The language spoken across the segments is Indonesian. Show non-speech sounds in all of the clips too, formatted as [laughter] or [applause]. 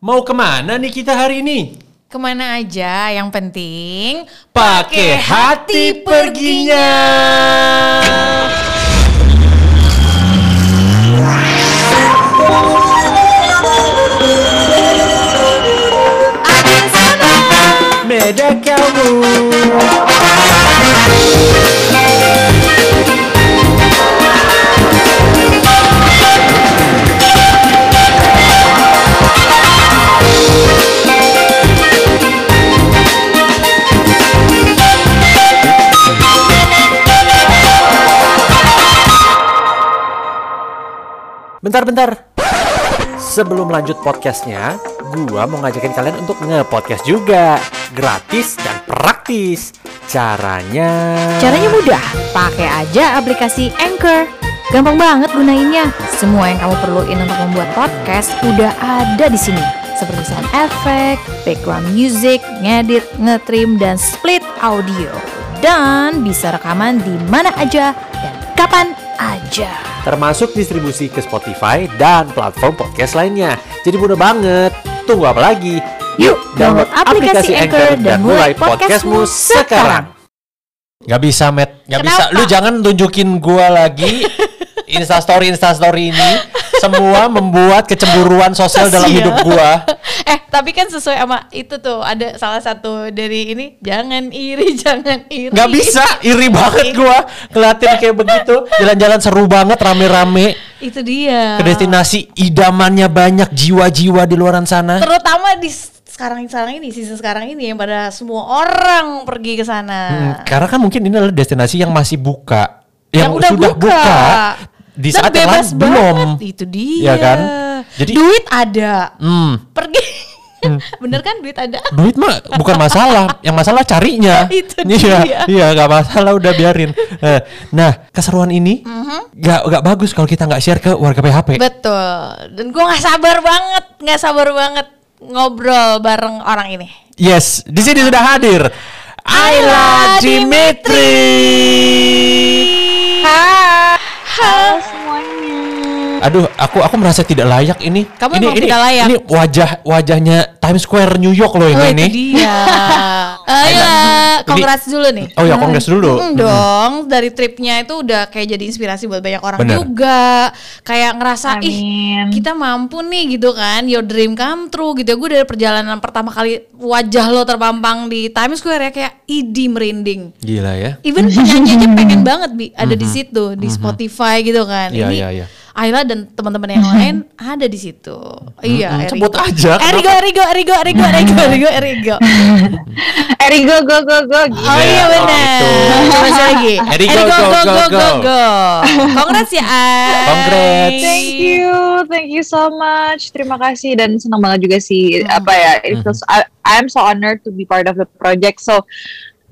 Mau ke mana nih kita hari ini? Ke mana aja, yang penting Pakai hati perginya. Ada sana. Beda kamu. Bentar-bentar. Sebelum lanjut podcastnya, gua mau ngajakin kalian untuk nge-podcast juga. Gratis dan praktis. Caranya... Caranya mudah, pakai aja aplikasi Anchor. Gampang banget gunainnya. Semua yang kamu perluin untuk membuat podcast udah ada di sini. Seperti sound effect, background music, ngedit, ngetrim, dan split audio. Dan bisa rekaman di mana aja dan kapan aja. Termasuk distribusi ke Spotify dan platform podcast lainnya. Jadi mudah banget. Tunggu apa lagi? Yuk, download aplikasi Anchor dan mulai podcastmu sekarang. Gak bisa, Matt. Gak bisa. Kenapa? Lu jangan tunjukin gua lagi [laughs] Instastory Instastory ini semua membuat kecemburuan sosial dalam Kasian. hidup gua. Eh, tapi kan sesuai sama itu tuh ada salah satu dari ini jangan iri, [laughs] jangan iri. Gak bisa, iri banget gua ngeliatin kayak begitu. Jalan-jalan seru banget rame-rame Itu dia. ke destinasi idamannya banyak jiwa-jiwa di luaran sana. Terutama di sekarang sekarang ini, season sekarang ini yang pada semua orang pergi ke sana. Hmm, karena kan mungkin ini adalah destinasi yang masih buka, yang, Yang udah sudah buka. buka, di Dan saat yang lain bebas belum. Itu dia. Ya kan? Jadi- duit ada. Hmm, Pergi. [laughs] Bener kan duit ada? duit mah bukan masalah, yang masalah carinya. [laughs] Itu Iya, dia. iya nggak masalah udah biarin. Eh, Nah, keseruan ini Mhm. nggak nggak bagus kalau kita nggak share ke warga PHP. Betul. Dan gue nggak sabar banget, nggak sabar banget ngobrol bareng orang ini. Yes, di sini sudah hadir Ayla Dimitri. Hai, Plus one. Aduh, aku aku merasa tidak layak ini. Kamu ini, ini, tidak layak. Ini wajah wajahnya Times Square New York loh ini. Oh, ini. dia. [laughs] Ayo, congrats dulu nih. Oh ya, kongres dulu. Mm, dong, dari tripnya itu udah kayak jadi inspirasi buat banyak orang Bener. juga. Kayak ngerasa ih Amin. kita mampu nih gitu kan, your dream come true gitu. Gue dari perjalanan pertama kali wajah lo terpampang di Times Square ya kayak idi merinding. Gila ya. Even penyanyi aja [laughs] pengen banget bi ada di situ di Spotify gitu kan. Iya, Ini iya, iya. Ayla dan teman-teman yang lain ada di situ. Iya, Mm-mm, sebut Erigo. aja, Erigo, Erigo, Erigo, Erigo, Erigo, Erigo, Erigo. [laughs] Eri go go go go. Oh Iya, oh, benar. itu. Coba lagi. Erigo, go, go, go. go. Congrats ya, Ay. Congrats. Thank you, thank you so much. Terima kasih dan senang banget juga sih apa ya. It feels, I, I'm so honored to be part of the project. So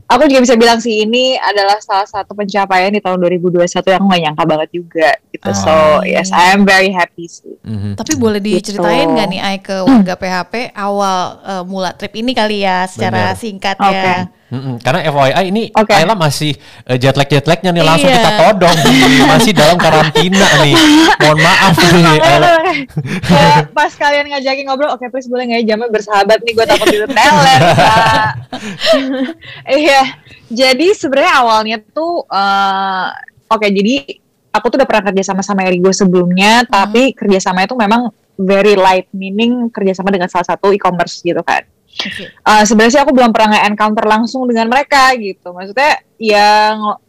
aku juga bisa bilang sih ini adalah salah satu pencapaian di tahun 2021 yang aku gak nyangka banget juga gitu. So Oh. yes, I am very happy sih. Mhm. Tapi boleh diceritain Gitu. nggak nih Ay ke warga PHP awal eh, mula trip ini kali ya secara Benar. singkat Oke. ya. Mm-mm, Karena FYI ini Oke. Ayla masih uh, jet lag jet lagnya nih langsung Iya. kita todong nih. masih dalam karantina nih. Mohon maaf nih. Ayla. kayak- kayak pas kalian ngajakin ngobrol, oke please boleh nggak ya jamnya bersahabat nih, gue takut diteler. Kak. [laughs] Iya, jadi sebenarnya awalnya tuh, eh, oke jadi aku tuh udah pernah kerja sama sama Erigo sebelumnya, tapi kerjasama itu memang very light, meaning kerjasama dengan salah satu e-commerce gitu kan. Oke. Eh, sebenarnya sih aku belum pernah nge-encounter langsung dengan mereka gitu. Maksudnya ya ngo-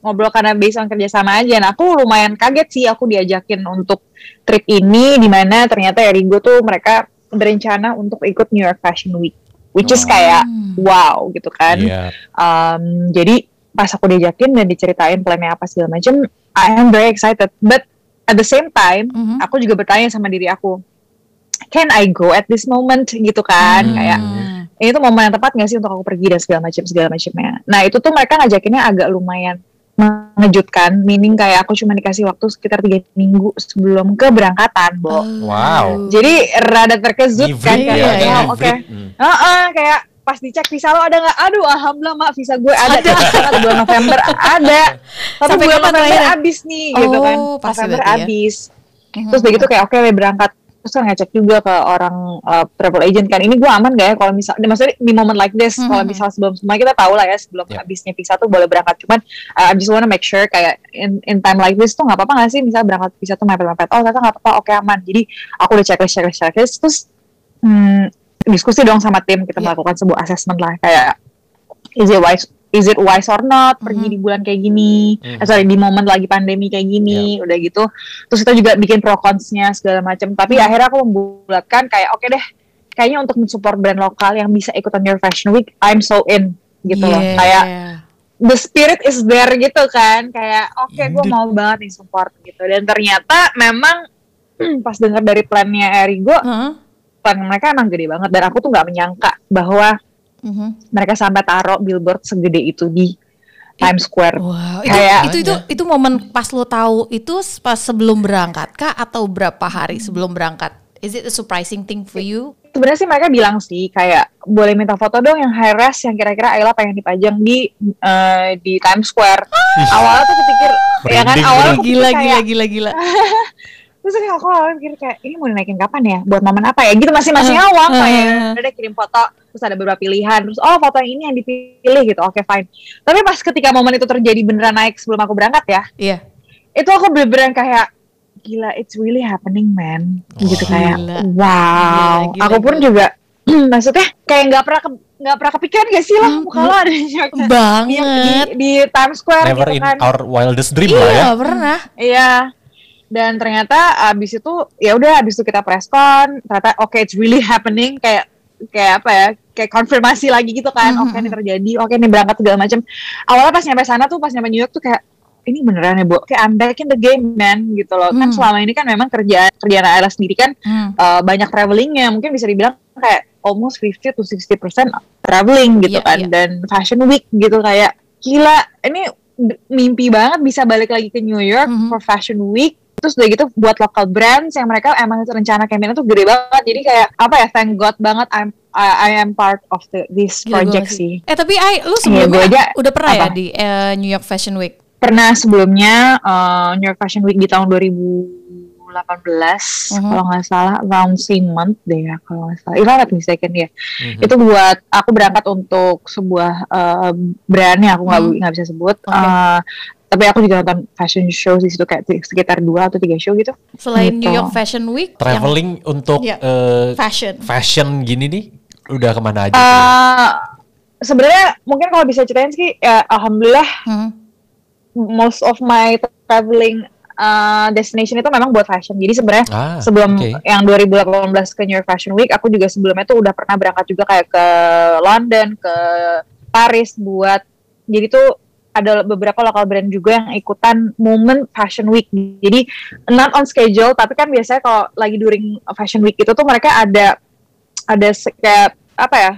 ngobrol karena based on kerjasama aja. Nah aku lumayan kaget sih aku diajakin untuk trip ini di mana ternyata Erigo tuh mereka berencana untuk ikut New York Fashion Week. Which is Oh. kayak Hmm. wow gitu kan. Iya. Um, jadi pas aku diajakin dan diceritain plannya apa segala macam, I am very excited. But at the same time, Mhm. aku juga bertanya sama diri aku, can I go at this moment gitu kan? Hmm. Kayak ini tuh momen yang tepat gak sih untuk aku pergi dan segala macam segala macamnya. Nah itu tuh mereka ngajakinnya agak lumayan mengejutkan, meaning kayak aku cuma dikasih waktu sekitar tiga minggu sebelum keberangkatan, Bo. Oh. Wow. Jadi rada terkejut kan, ya, kayak iya, wow, ngivrit. oke, Hmm. Heeh, kayak pas dicek visa lo ada nggak? Aduh, alhamdulillah mak visa gue ada. Ada. bulan November ada. Tapi Sampai bulan November terakhir? abis nih, gitu kan. Oh, November ya. abis. Terus begitu kayak oke berangkat. terus kan ngecek juga ke orang uh, travel agent kan ini gue aman gak ya kalau misal maksudnya di moment like this kalau misal sebelum semua kita tahu lah ya sebelum Yeah. habisnya visa tuh boleh berangkat cuman uh, I just wanna make sure kayak in, in time like this tuh nggak apa-apa nggak sih misal berangkat visa tuh mepet-mepet oh ternyata nggak apa-apa oke aman jadi aku udah checklist checklist checklist terus hmm, diskusi dong sama tim kita Yeah. melakukan sebuah assessment lah kayak is it wise is it wise or not pergi Mhm. di bulan kayak gini Mhm. eh, sorry di momen lagi pandemi kayak gini udah gitu terus kita juga bikin pro consnya segala macam tapi Mhm. akhirnya aku membulatkan kayak oke deh kayaknya untuk mensupport brand lokal yang bisa ikutan your fashion week I'm so in gitu loh Yeah. kayak the spirit is there gitu kan kayak oke gue Dude. mau banget nih support gitu dan ternyata memang [clears throat] pas dengar dari plannya Erigo Heeh. Plan mereka emang gede banget dan aku tuh nggak menyangka bahwa Mhm. mereka sampai taruh billboard segede itu di Times Square Wow, itu, Kayak- itu itu itu momen pas lo tahu itu pas sebelum berangkat kah atau berapa hari sebelum berangkat? Is it a surprising thing for you? sebenarnya sih mereka bilang sih kayak boleh minta foto dong yang high res yang kira-kira Ayla pengen dipajang di eh, di Times Square. Awalnya tuh kepikir ya kan awalnya aku Gila gila gila gila. [laughs] terus kayak aku awalnya pikir kayak ini mau dinaikin kapan ya buat momen apa ya gitu masih masih awal uh, kayak uh. udah deh kirim foto terus ada beberapa pilihan terus oh foto yang ini yang dipilih gitu oke fine tapi pas ketika momen itu terjadi beneran naik sebelum aku berangkat ya Iya. itu aku beneran kayak gila it's really happening man gitu Wah. kayak Gila. wow Gila, gila, aku pun gila. juga [clears throat] maksudnya kayak nggak pernah ke- nggak pernah kepikiran gak sih lah Hmm, kalau ada di, di, Banget. di Times Square Never gitu in kan our wildest dream lah ya. Iya, pernah. iya dan ternyata abis itu ya udah abis itu kita press con ternyata oke it's really happening kayak kayak apa ya kayak konfirmasi lagi gitu kan Mhm, oke ini terjadi oke ini berangkat segala macam awalnya pas nyampe sana tuh pas nyampe New York tuh kayak ini beneran ya bu kayak I'm back in the game man gitu loh kan Hmm. selama ini kan memang kerjaan kerjaan Ayla sendiri kan Hmm. uh, banyak travelingnya mungkin bisa dibilang kayak almost 50 to 60 percent traveling gitu Iya, kan iya. dan fashion week gitu kayak gila ini mimpi banget bisa balik lagi ke New York Mhm. for fashion week terus udah gitu buat local brands yang mereka emang itu rencana campaign tuh gede banget jadi kayak apa ya thank God banget I'm I, I am part of the this Gila, project sih Eh tapi Ai, lu Iya, sebelumnya aja udah pernah ya apa? di eh, New York Fashion Week? pernah sebelumnya uh, New York Fashion Week di tahun 2018 Mhm. kalau nggak salah around same month deh ya kalau nggak salah if I'm not mistaken ya Mhm. itu buat aku berangkat untuk sebuah uh, brand yang aku nggak Hmm. nggak bisa sebut Oke. Uh, tapi aku juga nonton fashion show di situ kayak sekitar dua atau tiga show gitu Selain Gitu. New York Fashion Week yang Traveling untuk Iya. eh, fashion. fashion gini nih udah ke mana aja? Uh, sebenarnya mungkin kalau bisa ceritain sih ya alhamdulillah Hmm. most of my traveling uh, destination itu memang buat fashion jadi sebenarnya Ah, sebelum oke. yang 2018 ke New York Fashion Week, aku juga sebelumnya tuh udah pernah berangkat juga kayak ke London, ke Paris buat jadi tuh ada beberapa lokal brand juga yang ikutan momen Fashion Week. Jadi not on schedule, tapi kan biasanya kalau lagi during Fashion Week itu tuh mereka ada ada kayak apa ya?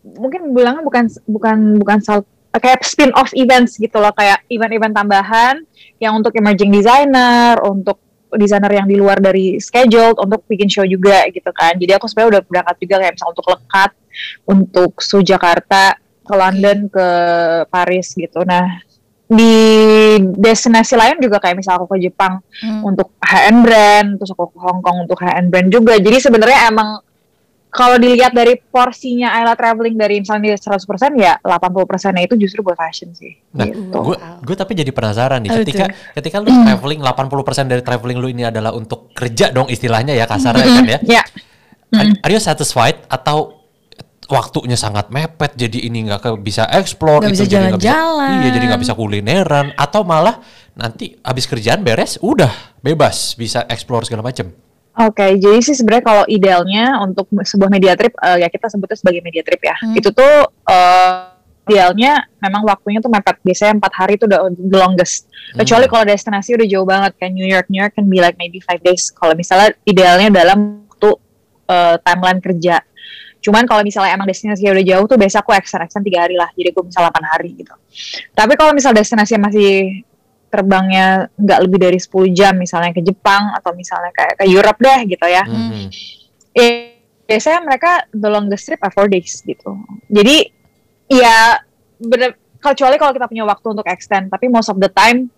Mungkin bilangnya bukan bukan bukan sal- kayak spin off events gitu loh, kayak event-event tambahan yang untuk emerging designer, untuk desainer yang di luar dari schedule untuk bikin show juga gitu kan. Jadi aku sebenarnya udah berangkat juga kayak misalnya untuk Lekat, untuk Su Jakarta, ke London, ke Paris gitu. Nah, di destinasi lain juga kayak misalnya aku ke Jepang Hmm. untuk HN brand, terus aku ke Hong Kong untuk HN brand juga. Jadi sebenarnya emang kalau dilihat dari porsinya Ayla traveling dari misalnya 100% ya 80%-nya itu justru buat fashion sih. Nah, gitu. gue gue tapi jadi penasaran nih Apa ketika ketika lu traveling 80% dari traveling lu ini adalah untuk kerja dong istilahnya ya kasarnya kan ya. Ya, Are, are you satisfied atau waktunya sangat mepet jadi ini nggak bisa explore Nggak itu bisa jadi nggak jalan-jalan. iya jadi nggak bisa kulineran atau malah nanti habis kerjaan beres udah bebas bisa explore segala macam Oke, jadi sih sebenarnya kalau idealnya untuk sebuah media trip, eh, ya kita sebutnya sebagai media trip ya. Hmm. Itu tuh eh, idealnya memang waktunya tuh mepet. Biasanya empat hari itu udah the longest. Kecuali Hmm. kalau destinasi udah jauh banget kayak New York, New York can be like maybe five days. Kalau misalnya idealnya dalam waktu eh, timeline kerja. Cuman kalau misalnya emang destinasi udah jauh tuh biasa aku extend extend tiga hari lah. Jadi gue bisa 8 hari gitu. Tapi kalau misal destinasi masih terbangnya nggak lebih dari 10 jam misalnya ke Jepang atau misalnya kayak ke Europe deh gitu ya. Mhm. Eh, biasanya mereka the longest trip are four days gitu. Jadi ya bener kecuali kalau kita punya waktu untuk extend, tapi most of the time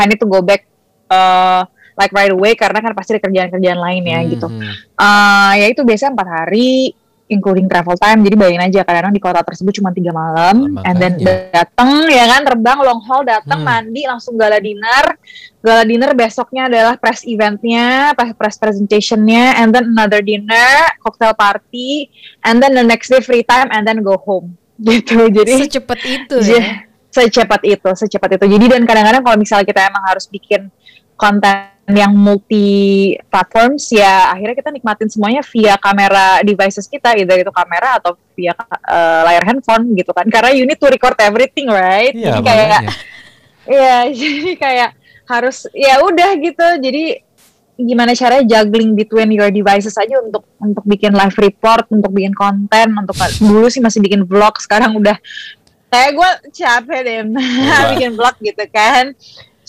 I need to go back uh, like right away karena kan pasti ada kerjaan-kerjaan lain ya gitu. Mhm. Eh ya itu biasanya empat hari including travel time jadi bayangin aja kadang di kota tersebut cuma tiga malam Oh, and then makanya. datang ya kan terbang long haul datang Hmm. mandi langsung gala dinner gala dinner besoknya adalah press eventnya press, press presentationnya and then another dinner cocktail party and then the next day free time and then go home [laughs] gitu jadi Secepat itu [laughs] Iya, ya. secepat itu, secepat itu. Jadi dan kadang-kadang kalau misalnya kita emang harus bikin konten yang multi platforms ya akhirnya kita nikmatin semuanya via kamera devices kita either itu kamera atau via uh, layar handphone gitu kan karena you need to record everything right Iya, jadi kayak. [laughs] Iya, [laughs] jadi kayak harus ya udah gitu. Jadi gimana caranya juggling between your devices aja untuk untuk bikin live report, untuk bikin konten, untuk [laughs] dulu sih masih bikin vlog, sekarang udah kayak gue capek deh Iya. bikin vlog gitu kan.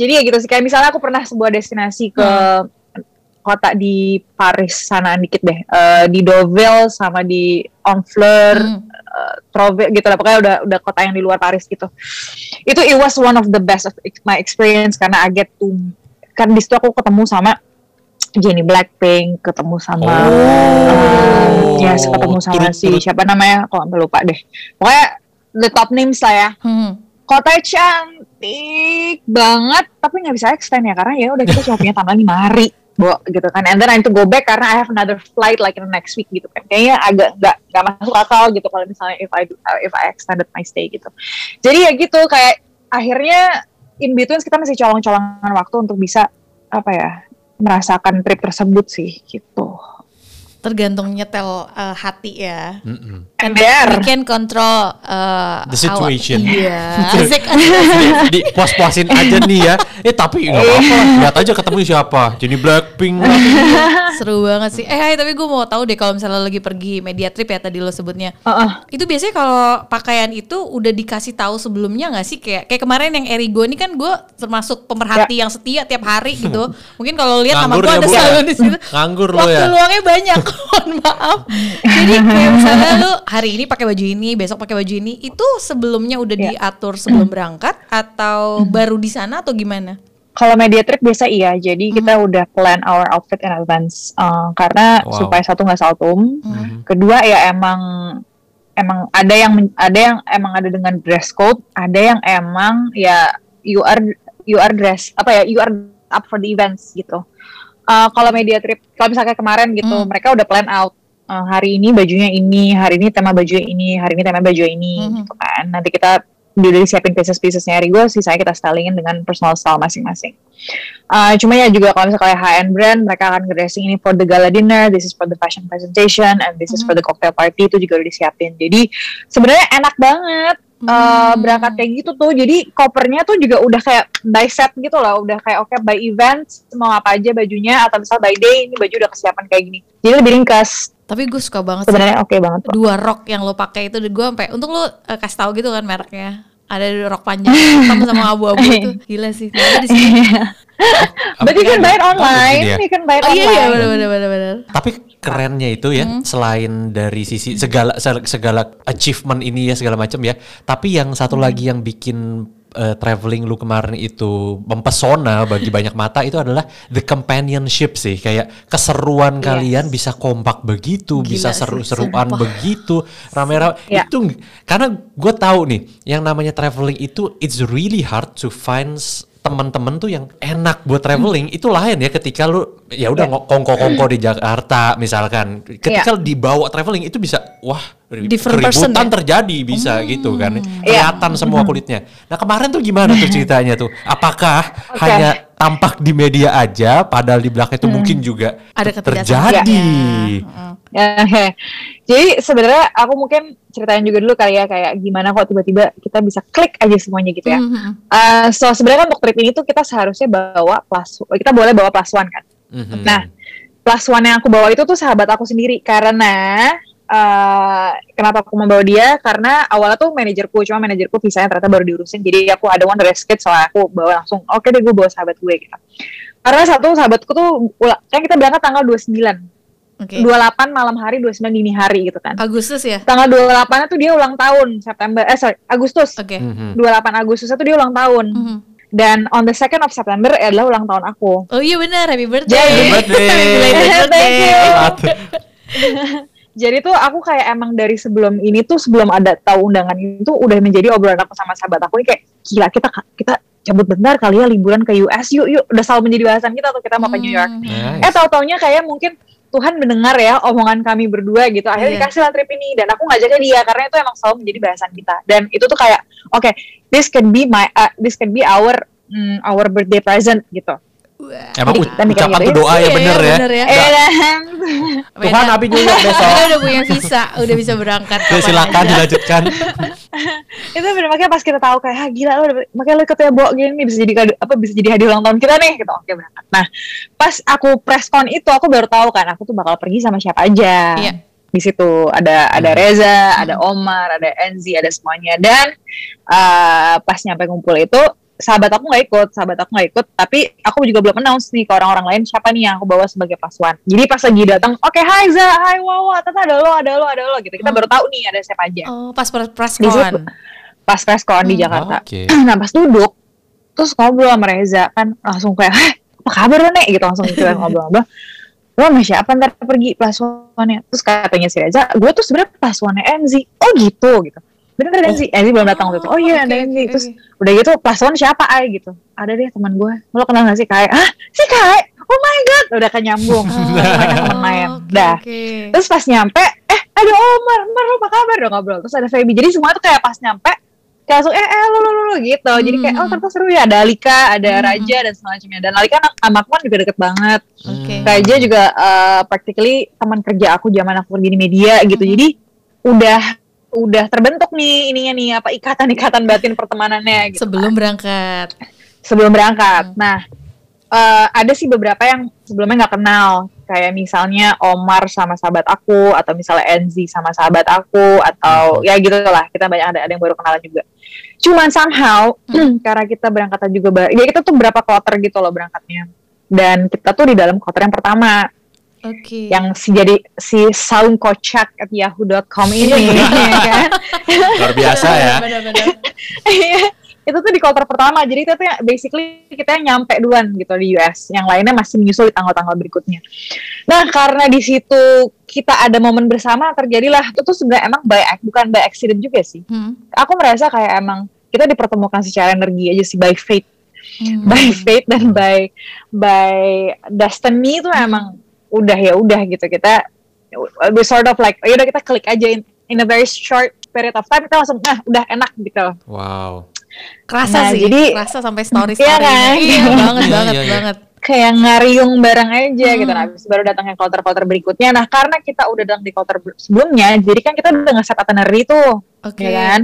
Jadi ya gitu sih kayak misalnya aku pernah sebuah destinasi ke kota di Paris sana dikit deh, Eh, di Deauville sama di Honfleur, Hmm. uh, Trove gitu lah. Pokoknya udah udah kota yang di luar Paris gitu. Itu it was one of the best of my experience karena I get to kan di situ aku ketemu sama Jennie Blackpink ketemu sama Oh. um, yes ketemu sama si siapa namanya? Kok sampai lupa deh. Pokoknya the top names lah ya. Hmm. Kota cantik banget tapi nggak bisa extend ya karena ya udah kita cuma punya lima hari Bo, gitu kan. And then I need to go back karena I have another flight like in the next week gitu kan. Kayaknya agak nggak nggak masuk akal gitu kalau misalnya if I do, if I extended my stay gitu. Jadi ya gitu kayak akhirnya in between kita masih colong-colongan waktu untuk bisa apa ya merasakan trip tersebut sih gitu Tergantung nyetel eh, hati ya. Mm-mm. Kan Ember. we can control eh, The situation. our- Iya. [laughs] Asik. [laughs] di, di puas-puasin aja nih ya. Eh tapi nggak apa-apa. Lihat aja ketemu siapa. Jennie Blackpink. [laughs] Seru banget sih. Eh, hai, tapi gue mau tahu deh kalau misalnya lagi pergi media trip ya tadi lo sebutnya. Heeh. Itu biasanya kalau pakaian itu udah dikasih tahu sebelumnya nggak sih kayak kayak kemarin yang Erigo ini kan gue termasuk pemerhati yang setia tiap hari gitu. Mungkin kalau lihat nama Nganggur gue ya, ada Bu, ya? selalu di situ. Nganggur lo Waktu ya. luangnya banyak. [laughs] Mohon maaf. Jadi kayak misalnya lu hari ini pakai baju ini, besok pakai baju ini, itu sebelumnya udah Iya. diatur sebelum berangkat atau baru di sana atau gimana? Kalau media trip biasa iya, jadi kita udah plan our outfit in advance Uh, karena Wow. supaya satu nggak saltum, Hmm. kedua ya emang emang ada yang ada yang emang ada dengan dress code, ada yang emang ya you are you are dress apa ya you are up for the events gitu. Uh, kalau media trip, kalau misalnya kemarin gitu, Hmm. mereka udah plan out uh, hari ini bajunya ini, hari ini tema baju ini, hari ini tema baju ini, Mhm. gitu kan. Nanti kita udah disiapin pieces-piecesnya hari gue, sisanya kita stylingin dengan personal style masing-masing. Uh, cuma ya juga kalau misalnya high-end brand, mereka akan dressing ini for the gala dinner, this is for the fashion presentation, and this is for the cocktail party itu juga udah disiapin. Jadi sebenarnya enak banget uh, Hmm. berangkat kayak gitu tuh. Jadi kopernya tuh juga udah kayak by set gitu loh, udah kayak oke by event mau apa aja bajunya atau misal by day ini baju udah kesiapan kayak gini. Jadi lebih ringkas. Tapi gue suka banget Sebenarnya oke banget tuh. dua rok yang lo pakai itu gue sampai untuk lo eh, kasih tahu gitu kan mereknya ada rok panjang hitam sama abu-abu [laughs] itu gila sih Ternyata di sini [laughs] But you can buy it Apa online, you can buy it oh iya online. iya benar benar benar benar Tapi kerennya itu ya, Hmm. selain dari sisi segala se- segala achievement ini ya segala macam ya, tapi yang satu Hmm. lagi yang bikin eh, traveling lu kemarin itu mempesona bagi banyak mata itu adalah the companionship sih, kayak keseruan kalian bisa kompak begitu, Gila bisa seru-seruan begitu, rame-rame. Ya. itu karena gue tahu nih, yang namanya traveling itu it's really hard to find teman-teman tuh yang enak buat traveling itu lain ya ketika lu ya udah Ya. ngo- kongko-kongko di Jakarta misalkan ketika Ya. dibawa traveling itu bisa wah Different person keributan ya? terjadi bisa gitu kan Iya. kelihatan semua kulitnya nah kemarin tuh gimana tuh [laughs] ceritanya tuh apakah Oke. hanya tampak di media aja padahal di belakang itu mungkin juga Ada terjadi. Ya, oke. [laughs] Jadi sebenarnya aku mungkin ceritain juga dulu kali ya kayak gimana kok tiba-tiba kita bisa klik aja semuanya gitu ya. Mhm. Uh, so sebenarnya kan untuk trip ini tuh kita seharusnya bawa plus, kita boleh bawa plus one kan. Mhm. Nah, plus one yang aku bawa itu tuh sahabat aku sendiri karena uh, kenapa aku membawa dia karena awalnya tuh manajerku cuma manajerku visanya ternyata baru diurusin jadi aku ada one it soalnya aku bawa langsung oke deh gue bawa sahabat gue gitu karena satu sahabatku tuh kan kita berangkat tanggal 29 Oke. 28 malam hari 29 dini hari gitu kan Agustus ya tanggal 28 tuh dia ulang tahun September eh sorry Agustus oke Mhm. 28 Agustus itu dia ulang tahun Mhm. Dan on the 2nd of September adalah ulang tahun aku. Oh iya benar, happy birthday. Jadi- Happy birthday. [laughs] Thank you. [laughs] [laughs] Jadi tuh aku kayak emang dari sebelum ini tuh sebelum ada tahu undangan itu udah menjadi obrolan aku sama sahabat aku ini kayak gila kita kita cabut bentar kali ya liburan ke US yuk yuk udah selalu menjadi bahasan kita tuh kita mau ke New York. Hmm. Nice. Eh tahu taunya kayak mungkin Tuhan mendengar ya omongan kami berdua gitu. Akhirnya Iya. dikasih lah trip ini dan aku ngajaknya dia karena itu emang selalu menjadi bahasan kita. Dan itu tuh kayak oke, this can be my uh, this can be our mm, our birthday present gitu. Wah. Emang Jadi u- kita mikir ucapan gitu tuh doa ya Iya, bener ya. bener ya. Eh, Nggak, dan- Tuhan Beda. Abi New York besok. Kita udah punya visa, udah bisa berangkat. Kapan silakan aja. dilanjutkan. [laughs] itu bener makanya pas kita tahu kayak ah, gila lo makanya lo ikut ya Bo gini bisa jadi kado- apa bisa jadi hadiah ulang tahun kita nih gitu oke berangkat nah pas aku press con itu aku baru tahu kan aku tuh bakal pergi sama siapa aja Iya. di situ ada ada Hmm. Reza ada Omar ada Enzi ada semuanya dan eh, pas nyampe ngumpul itu sahabat aku nggak ikut sahabat aku nggak ikut tapi aku juga belum announce nih ke orang-orang lain siapa nih yang aku bawa sebagai one jadi pas lagi datang oke hai Za hai Wawa tata ada lo ada lo ada lo gitu kita Hmm. baru tahu nih ada siapa aja Oh, pas situ. pas press con di Hmm. Jakarta Oke. [clears throat] nah pas duduk terus ngobrol sama Reza kan langsung kayak Hah, apa kabar lo nek gitu langsung gitu kan ngobrol-ngobrol lo sama siapa ntar pergi one terus katanya si Reza gue tuh sebenarnya one Enzi oh gitu gitu bener kan Enzi Enzi belum datang waktu itu oh iya ada oke, Enzi oke, terus oke. udah gitu plus one siapa ay gitu ada deh teman gue lo kenal gak sih Kai ah si Kai oh my god udah kan nyambung mereka temen main Oh, oke, dah. Terus pas nyampe, eh ada Omar, Omar apa kabar dong ngobrol. Terus ada Feby. Jadi semua tuh kayak pas nyampe, kayak langsung eh eh lo lo lo, lo gitu. Jadi kayak oh Hmm. ternyata seru ya. Ada Alika, ada Hmm. Raja dan semacamnya. Dan Alika sama aku kan juga deket banget. Oke. Hmm. Raja juga eh, practically teman kerja aku zaman aku kerja di media gitu. Hmm. Jadi udah udah terbentuk nih ininya nih apa ikatan-ikatan batin pertemanannya gitu Sebelum berangkat. sebelum berangkat. Hmm. Nah, eh, ada sih beberapa yang sebelumnya nggak kenal, kayak misalnya Omar sama sahabat aku, atau misalnya Enzi sama sahabat aku, atau ya gitu lah. Kita banyak ada, ada yang baru kenalan juga. Cuman somehow [clears throat] karena kita berangkatnya juga, ya kita tuh berapa kloter gitu loh berangkatnya. Dan kita tuh di dalam kloter yang pertama, Oke. yang si jadi si Saung Kocak at yahoo.com ini, [laughs] ya kan? Luar biasa ya. Benar-benar. Iya, itu tuh di kloter pertama jadi itu tuh ya, basically kita nyampe duluan gitu di US yang lainnya masih menyusul di tanggal-tanggal berikutnya nah karena di situ kita ada momen bersama terjadilah itu tuh sebenarnya emang by bukan by accident juga sih Hmm. aku merasa kayak emang kita dipertemukan secara energi aja sih by fate Hmm. by fate dan by by destiny itu emang udah ya udah gitu kita we sort of like ya udah kita klik aja in, in a very short period of time kita langsung nah udah enak gitu Wow. Kerasa Nah, sih, jadi- kerasa sampai story Iya story. kan? Iya, [laughs] banget Iya, banget iya, iya. banget. kayak ngariung bareng aja Hmm. gitu nah habis itu baru datang yang kloter-kloter berikutnya nah karena kita udah datang di kloter sebelumnya jadi kan kita udah nge-set itinerary tuh Oke. ya kan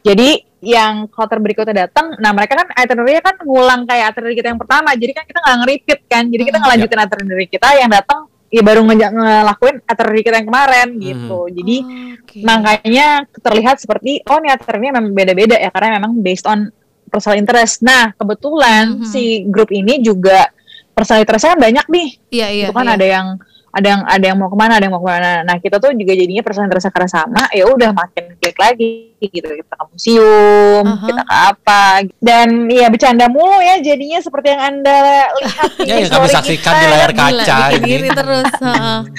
jadi yang kloter berikutnya datang nah mereka kan itinerary kan ngulang kayak itinerary kita yang pertama jadi kan kita nggak nge-repeat kan jadi kita Hmm. ngelanjutin itinerary kita yang datang ya baru nge- ngelakuin itinerary kita yang kemarin gitu jadi Oke. makanya terlihat seperti oh nih itinerary memang beda-beda ya karena memang based on personal interest nah kebetulan Mhm. si grup ini juga personal interestnya kan banyak nih Iya, iya. itu kan iya. ada yang ada yang ada yang mau ke mana ada yang mau ke mana nah kita tuh juga jadinya personal interestnya karena sama ya udah makin klik lagi gitu kita ke museum Aha. kita ke apa dan ya bercanda mulu ya jadinya seperti yang anda lihat [laughs] di Ya, yang kami saksikan kita. di layar Gila, kaca bikin ini. [laughs] terus. heeh. [laughs]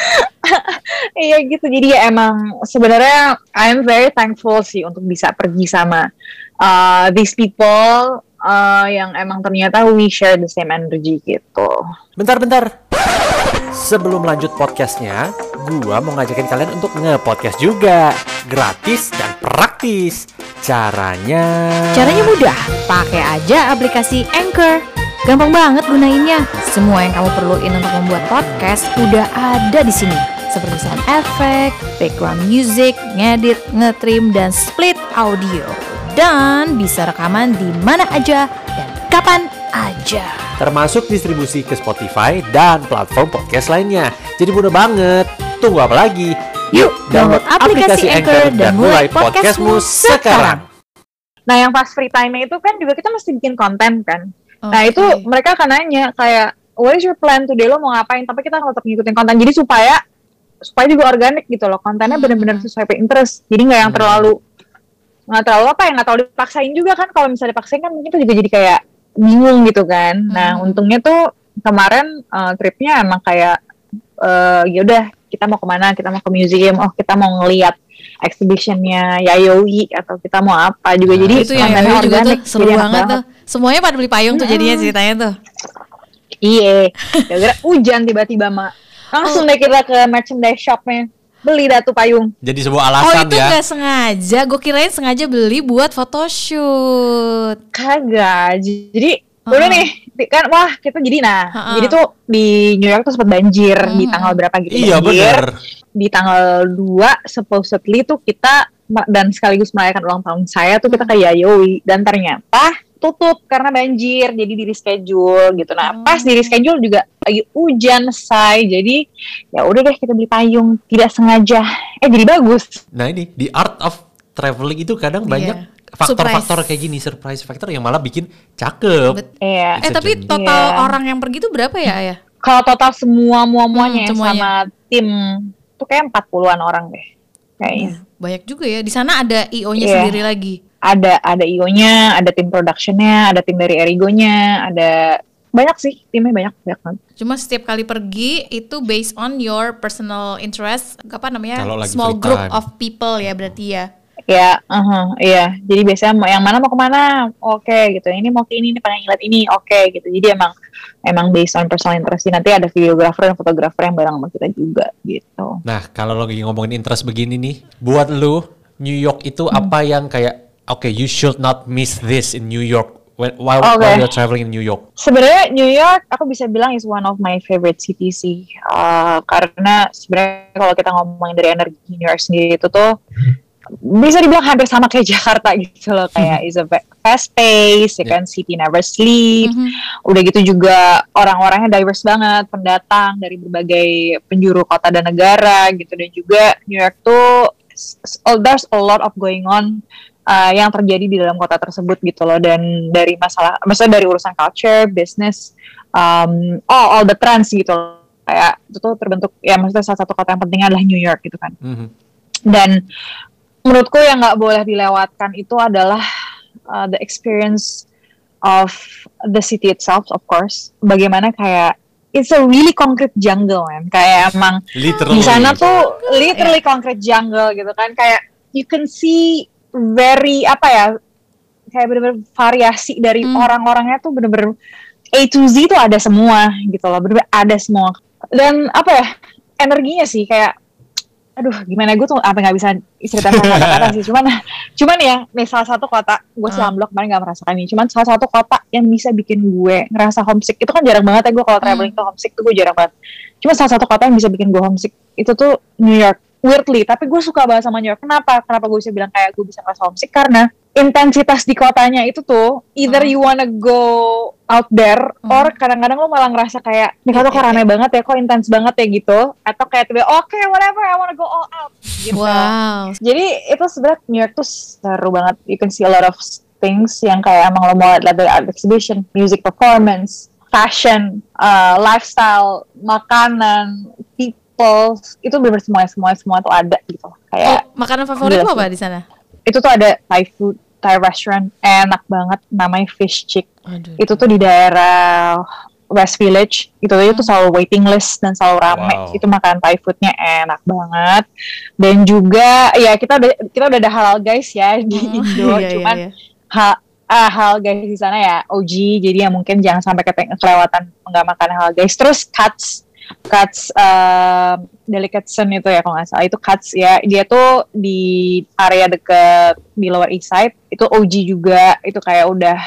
Iya gitu jadi ya emang sebenarnya I'm very thankful sih untuk bisa pergi sama uh, these people uh, yang emang ternyata we share the same energy gitu. Bentar-bentar. Sebelum lanjut podcastnya, gua mau ngajakin kalian untuk nge-podcast juga. Gratis dan praktis. Caranya... Caranya mudah, pakai aja aplikasi Anchor. Gampang banget gunainnya. Semua yang kamu perluin untuk membuat podcast udah ada di sini. Seperti sound effect, background music, ngedit, ngetrim, dan split audio. Dan bisa rekaman di mana aja dan kapan aja. Termasuk distribusi ke Spotify dan platform podcast lainnya. Jadi mudah banget. Tunggu apa lagi? Yuk, download aplikasi Anchor dan mulai podcastmu sekarang. Nah yang pas free time itu kan juga kita mesti bikin konten kan. Nah Oke. itu mereka akan nanya kayak what is your plan today lo mau ngapain? Tapi kita tetap ngikutin konten jadi supaya supaya juga organik gitu loh kontennya Hmm. benar-benar sesuai interest. Jadi nggak yang Hmm. terlalu nggak terlalu apa ya nggak terlalu dipaksain juga kan kalau misalnya dipaksain kan mungkin itu juga jadi kayak bingung gitu kan. Nah, Hmm. untungnya tuh kemarin uh, tripnya emang kayak uh, ya udah kita mau ke mana? Kita mau ke museum. Oh, kita mau ngeliat exhibitionnya Yayoi atau kita mau apa juga. Nah, jadi itu yang Yayo juga tuh organik, seru enak banget tuh. Semuanya pada beli payung tuh jadinya ceritanya tuh. Iya, [laughs] gara-gara hujan tiba-tiba mak. Langsung deh kita ke merchandise shopnya. Beli dah tuh payung. Jadi sebuah Oh alasan itu ya. nggak sengaja, gue kirain sengaja beli buat photoshoot. Kagak. Jadi udah nih di- kan wah kita jadi nah. Heeh. Jadi tuh di New York tuh sempat banjir di Mhm. tanggal berapa gitu Iya banjir. bener. Di tanggal 2 supposedly tuh kita dan sekaligus merayakan ulang tahun saya tuh kita ke Yayoi dan ternyata tutup karena banjir jadi di reschedule gitu. Nah, Oh. pas di reschedule juga lagi hujan say. Jadi ya udah deh kita beli payung tidak sengaja. Eh jadi bagus. Nah ini di art of traveling itu kadang Iya. banyak faktor-faktor kayak gini surprise factor yang malah bikin cakep. Bet- Iya. It's Eh tapi journey. total Iya. orang yang pergi tuh berapa ya ya? Kalau total semua muamuanya Hmm, semuanya. sama tim tuh kayak 40-an orang deh. Kayaknya. Banyak juga ya. Di sana ada IO-nya Iya. sendiri lagi. Ada ada IO-nya, ada tim production-nya, ada tim dari Erigo-nya, ada banyak sih, timnya banyak banyak banget. Cuma setiap kali pergi itu based on your personal interest, apa namanya? Kalau lagi Small group time. of people ya berarti ya. Ya, aha, iya. Jadi biasanya mau yang mana mau ke mana, oke gitu. Ini mau ke ini, ini pengen ngeliat ini, oke gitu. Jadi emang emang based on personal interest. Nanti ada videographer dan fotografer yang bareng sama kita juga gitu. Nah kalau lagi ngomongin interest begini nih, buat lu New York itu Hmm. apa yang kayak oke you should not miss this in New York when, while, Oke. while you're traveling in New York. Sebenarnya New York aku bisa bilang is one of my favorite city sih. Uh, karena sebenarnya kalau kita ngomongin dari energi New York sendiri itu tuh bisa dibilang hampir sama kayak [laughs] Jakarta gitu loh kayak is a fast pace, ya Yeah. kan city never sleep. Mhm. Udah gitu juga orang-orangnya diverse banget, pendatang dari berbagai penjuru kota dan negara gitu dan juga New York tuh oh, there's a lot of going on uh, yang terjadi di dalam kota tersebut gitu loh dan dari masalah maksudnya dari urusan culture, business, um, oh all the trends gitu loh. kayak itu tuh terbentuk ya maksudnya salah satu kota yang penting adalah New York gitu kan Mhm. dan menurutku yang nggak boleh dilewatkan itu adalah uh, the experience of the city itself of course bagaimana kayak it's a really concrete jungle man kayak emang Literally. di sana tuh literally concrete jungle gitu kan kayak you can see very apa ya kayak bener-bener variasi dari Hmm. orang-orangnya tuh bener-bener A to Z tuh ada semua gitu loh bener-bener ada semua. Dan apa ya energinya sih kayak aduh gimana gue tuh apa nggak bisa cerita sama kata-kata sih. Cuman cuman ya nih salah satu kota gue Hmm. selama kemarin nggak merasakan ini cuman salah satu kota yang bisa bikin gue ngerasa homesick itu kan jarang banget ya gue kalau traveling tuh homesick tuh gue jarang banget. Cuma salah satu kota yang bisa bikin gue homesick itu tuh New York weirdly tapi gue suka banget sama New York kenapa kenapa gue bisa bilang kayak gue bisa ngerasa homesick karena intensitas di kotanya itu tuh either Hmm. you wanna go out there Hmm. or kadang-kadang lo malah ngerasa kayak nih kota kok rame banget ya kok intens banget ya gitu atau kayak tiba oke whatever I wanna go all out gitu Wow. jadi itu sebenarnya New York tuh seru banget. You can see a lot of things yang kayak emang lo mau lihat dari art exhibition, music performance, fashion, uh, lifestyle, makanan, people, itu bener semua semua semua tuh ada gitu. Kayak Oh, makanan favorit lo apa di sana? itu tuh ada Thai food, Thai restaurant, enak banget, namanya Fish Chick. Aduh. Itu tuh di daerah West Village. Itu tuh itu selalu waiting list dan selalu rame. Wow. Itu makan Thai foodnya enak banget. Dan juga ya kita udah kita udah ada halal guys ya di Oh, [laughs] Indo. iya, iya, Cuman iya. ha, ah, hal guys di sana ya OG jadi ya mungkin jangan sampai kelewatan nggak makan hal guys terus cuts cuts um, delicatessen itu ya kalau nggak salah. Itu cuts ya. Dia tuh di area deket di Lower East Side itu OG juga. Itu kayak udah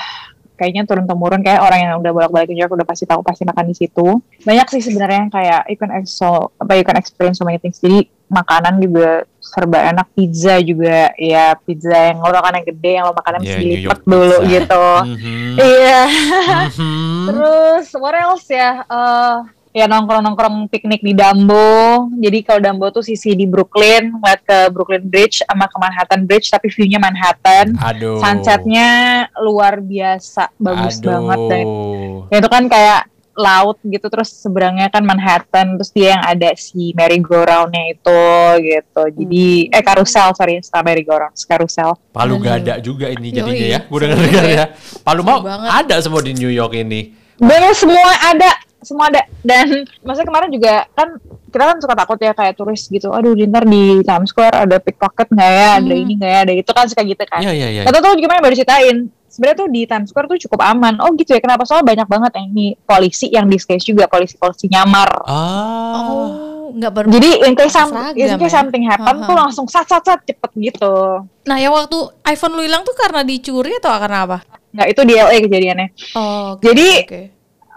kayaknya turun temurun kayak orang yang udah bolak-balik New York udah pasti tahu pasti makan di situ. Banyak sih sebenarnya yang kayak you can exo apa you can experience so many things. Jadi makanan juga serba enak. Pizza juga ya pizza yang lo makan yang gede yang lo makan yang Yeah, mesti New lipat dulu pizza. gitu. Mhm. iya. Mhm. [laughs] terus what else ya? Eh, ya nongkrong-nongkrong piknik di Dumbo jadi kalau Dumbo tuh sisi di Brooklyn ngeliat ke Brooklyn Bridge sama ke Manhattan Bridge tapi view-nya Manhattan Aduh. sunsetnya luar biasa bagus Aduh. banget dan ya itu kan kayak laut gitu terus seberangnya kan Manhattan terus dia yang ada si merry-go-roundnya itu gitu jadi Hmm. eh karusel sorry setelah merry-go-round karusel Palu gada juga ini jadinya Yoi. ya. Gue dengar ya. ya. Palu mau ada semua di New York ini. bener semua ada semua ada dan maksudnya kemarin juga kan kita kan suka takut ya kayak turis gitu aduh di ntar di Times Square ada pickpocket nggak ya ada Hmm. ini nggak ya ada itu kan suka gitu kan Iya iya iya. Kata tuh gimana baru ceritain sebenarnya tuh di Times Square tuh cukup aman oh gitu ya kenapa soalnya banyak banget yang ini polisi yang disguise juga polisi-polisi nyamar Ah. Oh, nggak ber. jadi in case, some- in case ya? something happen Ha-ha. tuh langsung sat sat sat cepet gitu Nah, yang waktu iPhone lu hilang tuh karena dicuri atau karena apa? nggak itu di LA kejadiannya Oh, oke, Jadi, oke.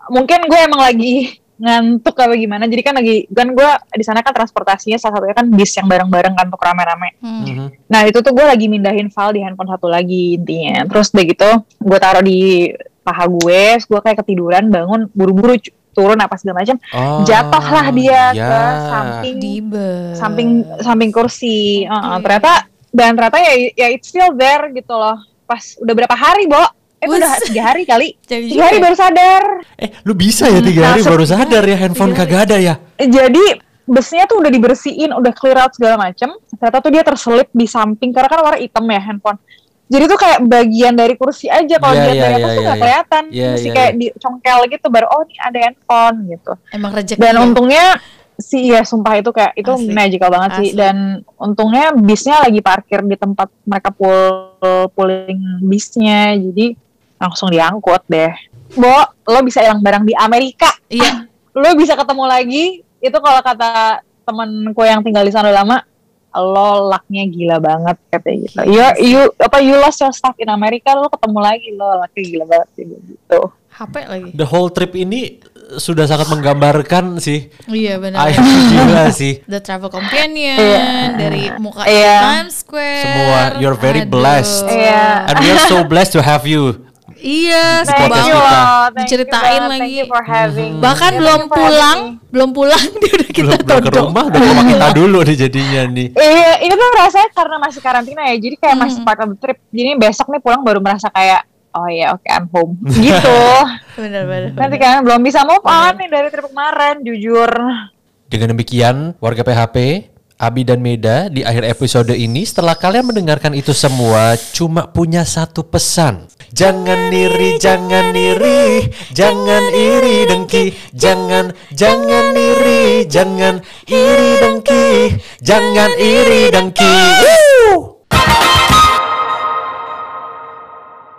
Mungkin gue emang lagi [laughs] ngantuk apa gimana jadi kan lagi kan gue di sana kan transportasinya salah satunya kan bis yang bareng-bareng kan untuk rame-rame Hmm. Mhm. nah itu tuh gue lagi mindahin file di handphone satu lagi intinya terus udah gitu gue taruh di paha gue gue kayak ketiduran bangun buru-buru turun apa segala macam Oh, jatuhlah dia ya. ke samping Di bus. samping samping kursi Oke. Heeh, ternyata dan ternyata ya ya it's still there gitu loh pas udah berapa hari bo eh udah tiga hari kali [laughs] tiga hari baru sadar Eh, lu bisa ya tiga hari baru sadar ya handphone hari. kagak ada ya? jadi busnya tuh udah dibersihin udah clear out segala macem ternyata tuh dia terselip di samping karena kan warna hitam ya handphone jadi tuh kayak bagian dari kursi aja kalau Iya, dilihat iya, dari atas iya, tuh iya, nggak iya. kelihatan Iya, masih iya, kayak iya. dicongkel gitu baru oh ini ada handphone gitu Emang rezeki. dan ya? untungnya sih ya sumpah itu kayak itu Asli. magical banget sih Asli. dan untungnya bisnya lagi parkir di tempat mereka pull pulling bisnya jadi langsung diangkut deh Bo, lo bisa hilang barang di Amerika Iya. [clears throat] lo bisa ketemu lagi itu kalau kata temenku yang tinggal di sana lama lo lucknya gila banget katanya gitu you you apa you lost your stuff in Amerika lo ketemu lagi lo lucknya gila banget sih gitu HP lagi. The whole trip ini sudah sangat menggambarkan sih. Iya benar. Ayah gila [laughs] sih. The Travel Companion Iya. dari muka Iya. Times Square. Semua, you're very Aduh. blessed. Iya. And we are so [laughs] blessed to have you. Iya, podcast banget. you thank Diceritain thank lagi. you for having me. Bahkan Yeah, belum thank pulang, having me. belum pulang [laughs] dia udah kita Belum pulang ke rumah udah ke rumah kita [laughs] dulu nih jadinya nih. Iya, ini tuh rasanya karena masih karantina ya, jadi kayak masih part of the trip. Jadi besok nih pulang baru merasa kayak, oh ya oke I'm home, [laughs] gitu. Bener bener. Nanti kan belum bisa move on nih dari trip kemarin, jujur. Dengan demikian, warga PHP, Abi dan Meda di akhir episode ini setelah kalian mendengarkan itu semua cuma punya satu pesan. Jangan iri, jangan iri, jangan iri dengki, jangan jangan iri, jangan iri dengki, jangan iri dengki.